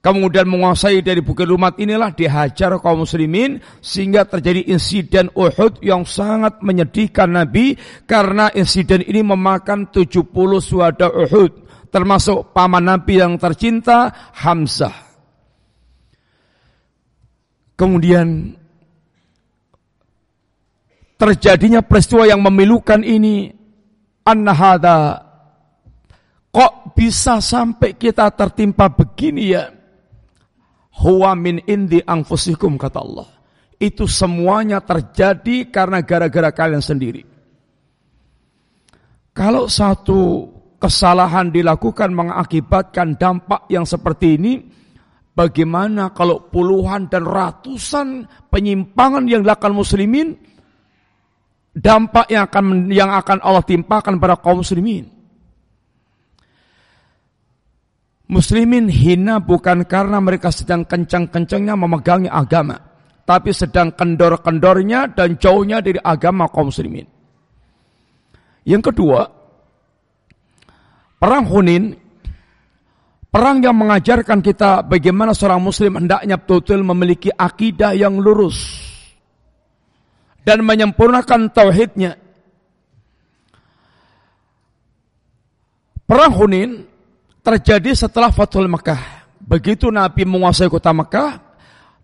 Kemudian menguasai dari Bukit Rumat inilah dihajar kaum muslimin sehingga terjadi insiden Uhud yang sangat menyedihkan Nabi karena insiden ini memakan 70 suada Uhud termasuk paman Nabi yang tercinta Hamzah. Kemudian terjadinya peristiwa yang memilukan ini anna hada kok bisa sampai kita tertimpa begini ya? Huwa min indi anfusikum kata Allah. Itu semuanya terjadi karena gara-gara kalian sendiri. Kalau satu kesalahan dilakukan mengakibatkan dampak yang seperti ini bagaimana kalau puluhan dan ratusan penyimpangan yang dilakukan muslimin dampak yang akan yang akan Allah timpakan pada kaum muslimin. Muslimin hina bukan karena mereka sedang kencang-kencangnya memegangi agama, tapi sedang kendor-kendornya dan jauhnya dari agama kaum muslimin. Yang kedua, perang Hunin, perang yang mengajarkan kita bagaimana seorang muslim hendaknya betul-betul memiliki akidah yang lurus dan menyempurnakan tauhidnya. Perang Hunin terjadi setelah Fathul Mekah. Begitu Nabi menguasai kota Mekah,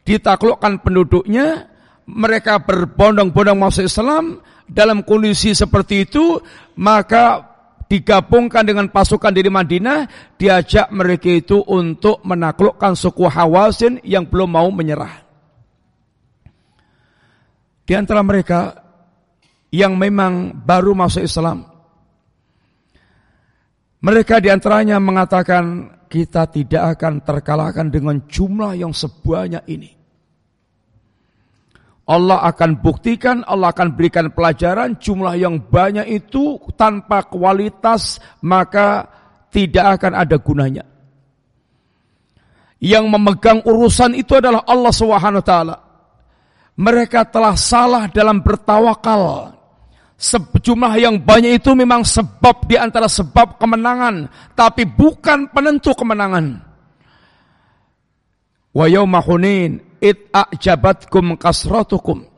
ditaklukkan penduduknya, mereka berbondong-bondong masuk Islam, dalam kondisi seperti itu, maka digabungkan dengan pasukan dari Madinah, diajak mereka itu untuk menaklukkan suku Hawasin yang belum mau menyerah. Di antara mereka yang memang baru masuk Islam, mereka di antaranya mengatakan kita tidak akan terkalahkan dengan jumlah yang sebanyak ini. Allah akan buktikan, Allah akan berikan pelajaran jumlah yang banyak itu tanpa kualitas maka tidak akan ada gunanya. Yang memegang urusan itu adalah Allah Subhanahu wa taala. Mereka telah salah dalam bertawakal. Sejumlah yang banyak itu memang sebab di antara sebab kemenangan, tapi bukan penentu kemenangan. Wa yauma Hunain it a'jabatkum kasratukum.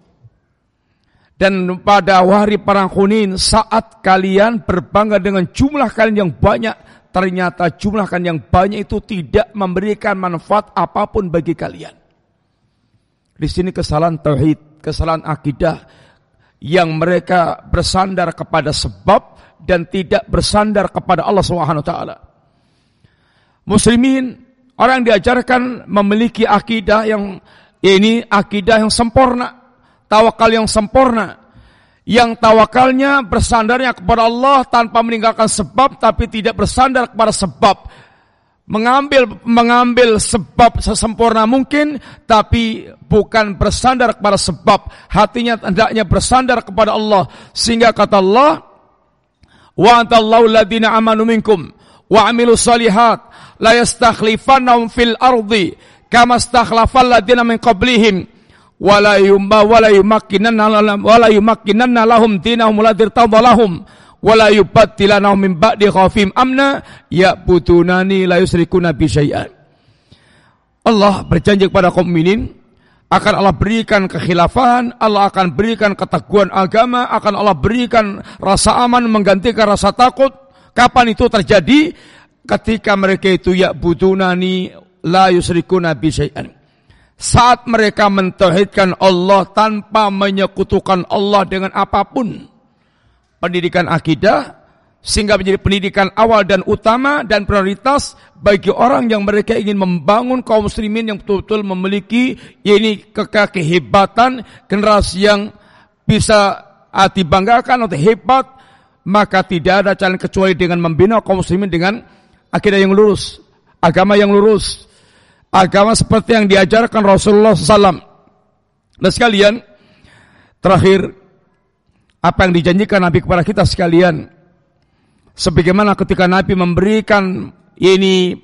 Dan pada hari perang Hunin saat kalian berbangga dengan jumlah kalian yang banyak, ternyata jumlah kalian yang banyak itu tidak memberikan manfaat apa pun bagi kalian. Di sini kesalahan tauhid, kesalahan akidah yang mereka bersandar kepada sebab dan tidak bersandar kepada Allah Subhanahu taala. Muslimin orang diajarkan memiliki akidah yang ini akidah yang sempurna, tawakal yang sempurna. Yang tawakalnya bersandarnya kepada Allah tanpa meninggalkan sebab tapi tidak bersandar kepada sebab. Mengambil mengambil sebab sesempurna mungkin tapi bukan bersandar kepada sebab. Hatinya hendaknya bersandar kepada Allah sehingga kata Allah wa antallahu ladina amanu minkum wa amilu salihat la yastakhlifannahum fil ardi kama stakhlafal ladina min qablihim wala yumba wala yumakkinanna wala yumakkinanna lahum dinahum ladir tadalahum wala yubattilanahum min ba'di khafim amna ya'budunani la yusrikuna bi syai'an Allah berjanji kepada kaum mukminin akan Allah berikan kekhilafan, Allah akan berikan keteguhan agama, akan Allah berikan rasa aman menggantikan rasa takut. Kapan itu terjadi? Ketika mereka itu ya budunani la yusrikuna bi syai'an. Saat mereka mentauhidkan Allah tanpa menyekutukan Allah dengan apa pun. Pendidikan akidah sehingga menjadi pendidikan awal dan utama dan prioritas bagi orang yang mereka ingin membangun kaum muslimin yang betul-betul memiliki ini kehebatan generasi yang bisa dibanggakan atau hebat maka tidak ada jalan kecuali dengan membina kaum muslimin dengan akidah yang lurus, agama yang lurus, agama seperti yang diajarkan Rasulullah SAW. Dan sekalian, terakhir, apa yang dijanjikan Nabi kepada kita sekalian, sebagaimana ketika Nabi memberikan ini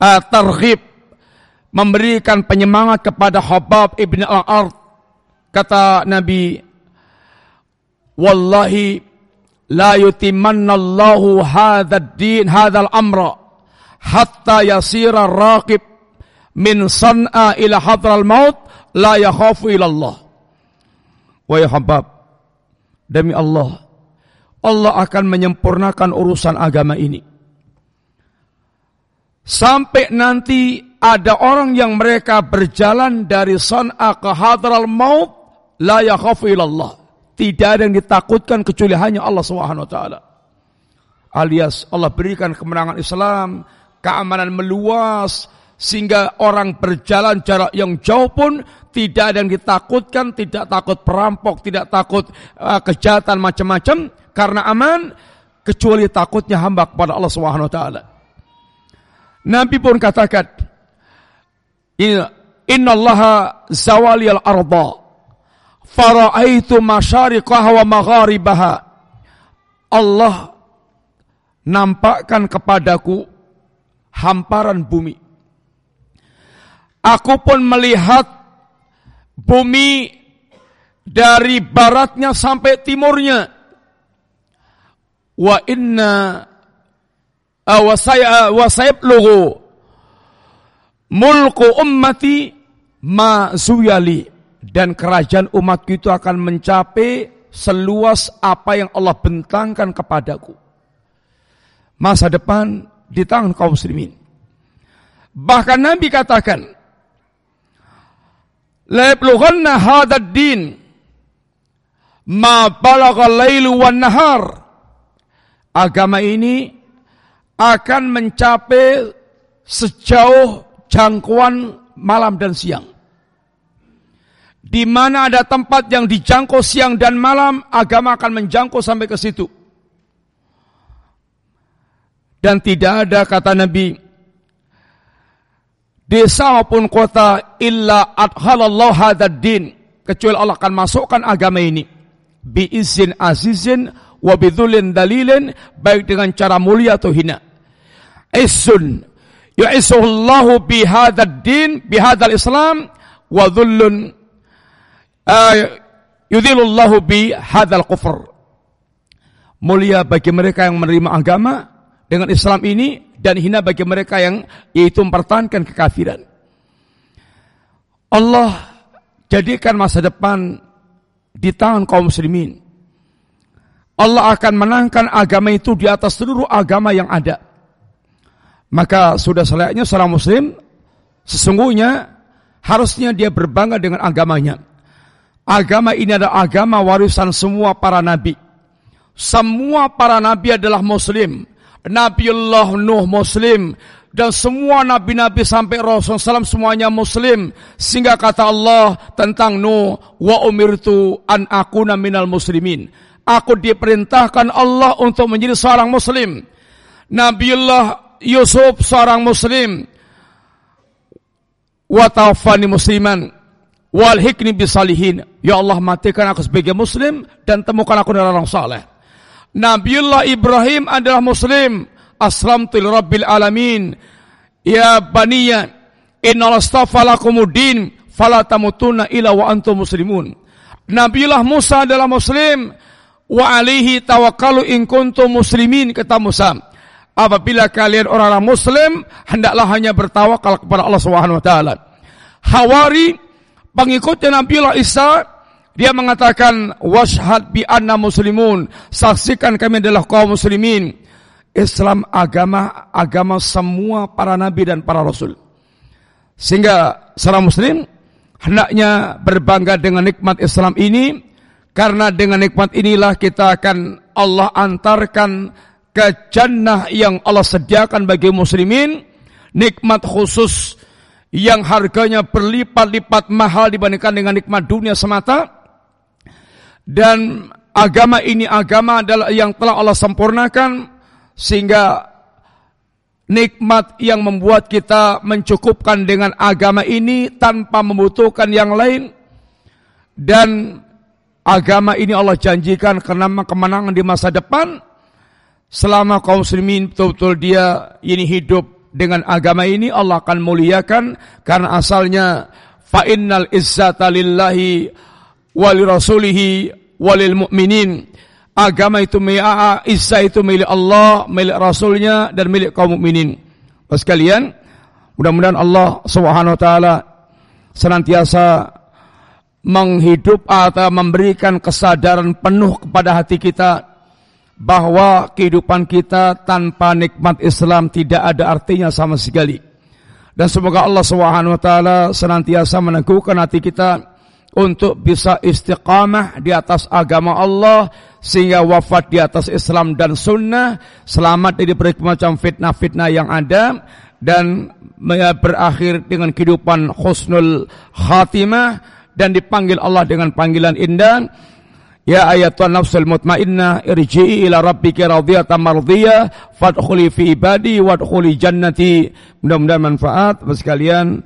uh, targhib, memberikan penyemangat kepada Habab ibn al-Ard, kata Nabi, Wallahi la yutimanna Allahu hadzal din hadzal amra hatta yasira raqib min san'a ila hadral maut la yakhafu ila Allah. Wahai habab, demi Allah, Allah akan menyempurnakan urusan agama ini. Sampai nanti ada orang yang mereka berjalan dari san'a ke hadral maut la yakhafu ila Allah. Tidak ada yang ditakutkan kecuali hanya Allah Subhanahu wa taala. Alias Allah berikan kemenangan Islam, keamanan meluas, sehingga orang berjalan jarak yang jauh pun tidak ada yang ditakutkan, tidak takut perampok, tidak takut uh, kejahatan macam-macam karena aman kecuali takutnya hamba kepada Allah Subhanahu wa taala. Nabi pun katakan, "Inna Allah zawali al-arda faraitu masyariqaha wa magharibaha." Allah nampakkan kepadaku hamparan bumi Aku pun melihat bumi dari baratnya sampai timurnya. Wa inna wa saya wa sayablugu mulku ummati ma zuyali dan kerajaan umatku itu akan mencapai seluas apa yang Allah bentangkan kepadaku. Masa depan di tangan kaum muslimin. Bahkan Nabi katakan, la yablughanna hadzal din ma balagha lailu wan nahar agama ini akan mencapai sejauh jangkauan malam dan siang. Di mana ada tempat yang dijangkau siang dan malam, agama akan menjangkau sampai ke situ. Dan tidak ada kata Nabi, desa maupun kota illa adhalallahu hadad din. Kecuali Allah akan masukkan agama ini. Bi izin azizin wa bidhulin dalilin baik dengan cara mulia atau hina. Isun yu'isuhullahu bihadzal din bihadzal islam wa dhullun uh, yudhilullahu bihadzal kufur mulia bagi mereka yang menerima agama dengan Islam ini dan hina bagi mereka yang yaitu mempertahankan kekafiran Allah jadikan masa depan di tangan kaum muslimin Allah akan menangkan agama itu di atas seluruh agama yang ada maka sudah selayaknya seorang muslim sesungguhnya harusnya dia berbangga dengan agamanya. Agama ini adalah agama warisan semua para nabi. Semua para nabi adalah muslim. Nabiullah Nuh muslim. Dan semua nabi-nabi sampai Rasulullah SAW semuanya muslim. Sehingga kata Allah tentang Nuh wa umirtu an akuna minal muslimin. Aku diperintahkan Allah untuk menjadi seorang muslim. Nabiullah Yusuf seorang muslim. Wa tawaffani musliman wal hikni bisalihin ya Allah matikan aku sebagai muslim dan temukan aku dengan orang saleh Nabiullah Ibrahim adalah muslim. Aslamtu rabbil alamin. Ya baniya inna astafa lakumuddin fala tamutuna ila wa antum muslimun. Nabiullah Musa adalah muslim. Wa alaihi tawakkalu in kuntum muslimin kata Musa. Apabila kalian orang-orang muslim hendaklah hanya bertawakal kepada Allah Subhanahu wa taala. Hawari pengikutnya Nabi Allah Isa dia mengatakan washhad bi anna muslimun saksikan kami adalah kaum muslimin. Islam agama agama semua para nabi dan para rasul. Sehingga seorang muslim hendaknya berbangga dengan nikmat Islam ini karena dengan nikmat inilah kita akan Allah antarkan ke jannah yang Allah sediakan bagi muslimin, nikmat khusus yang harganya berlipat-lipat mahal dibandingkan dengan nikmat dunia semata. Dan agama ini agama adalah yang telah Allah sempurnakan sehingga nikmat yang membuat kita mencukupkan dengan agama ini tanpa membutuhkan yang lain. Dan agama ini Allah janjikan karena kemenangan di masa depan. Selama kaum muslimin betul-betul dia ini hidup dengan agama ini Allah akan muliakan. Karena asalnya fa innal izzata lillahi wali rasulihi walil mu'minin. Agama itu milik izzah itu milik Allah, milik rasulnya dan milik kaum mukminin. Sekalian, mudah-mudahan Allah Subhanahu wa taala senantiasa menghidup atau memberikan kesadaran penuh kepada hati kita bahwa kehidupan kita tanpa nikmat Islam tidak ada artinya sama sekali. Dan semoga Allah Subhanahu wa taala senantiasa meneguhkan hati kita untuk bisa istiqamah di atas agama Allah sehingga wafat di atas Islam dan sunnah, selamat dari berbagai macam fitnah-fitnah yang ada dan berakhir dengan kehidupan khusnul khatimah dan dipanggil Allah dengan panggilan indah Ya ayatun nafsul mutmainnah irji'i ila rabbika radiyatan mardiyah fadkhuli fi ibadi wadkhuli jannati. Mudah-mudahan manfaat bagi sekalian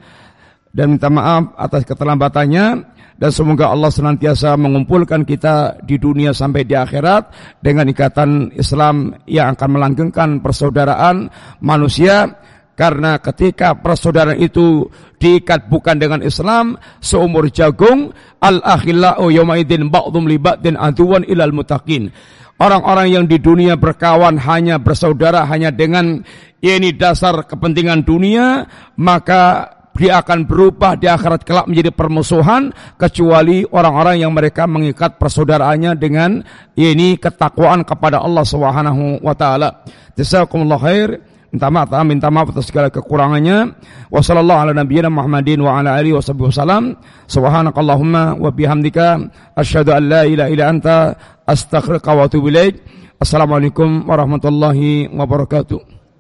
dan minta maaf atas keterlambatannya dan semoga Allah senantiasa mengumpulkan kita di dunia sampai di akhirat dengan ikatan Islam yang akan melanggengkan persaudaraan manusia karena ketika persaudaraan itu diikat bukan dengan Islam, seumur jagung, al-akhillau yawmaidin ba'dhum li ba'din aduwan ilal mutaqin. Orang-orang yang di dunia berkawan hanya bersaudara hanya dengan ini dasar kepentingan dunia, maka dia akan berubah di akhirat kelak menjadi permusuhan kecuali orang-orang yang mereka mengikat persaudaraannya dengan ini ketakwaan kepada Allah Subhanahu wa taala. Jazakumullah khair. minta maaf, minta maaf atas segala kekurangannya. Warahmatullahi wabarakatuh.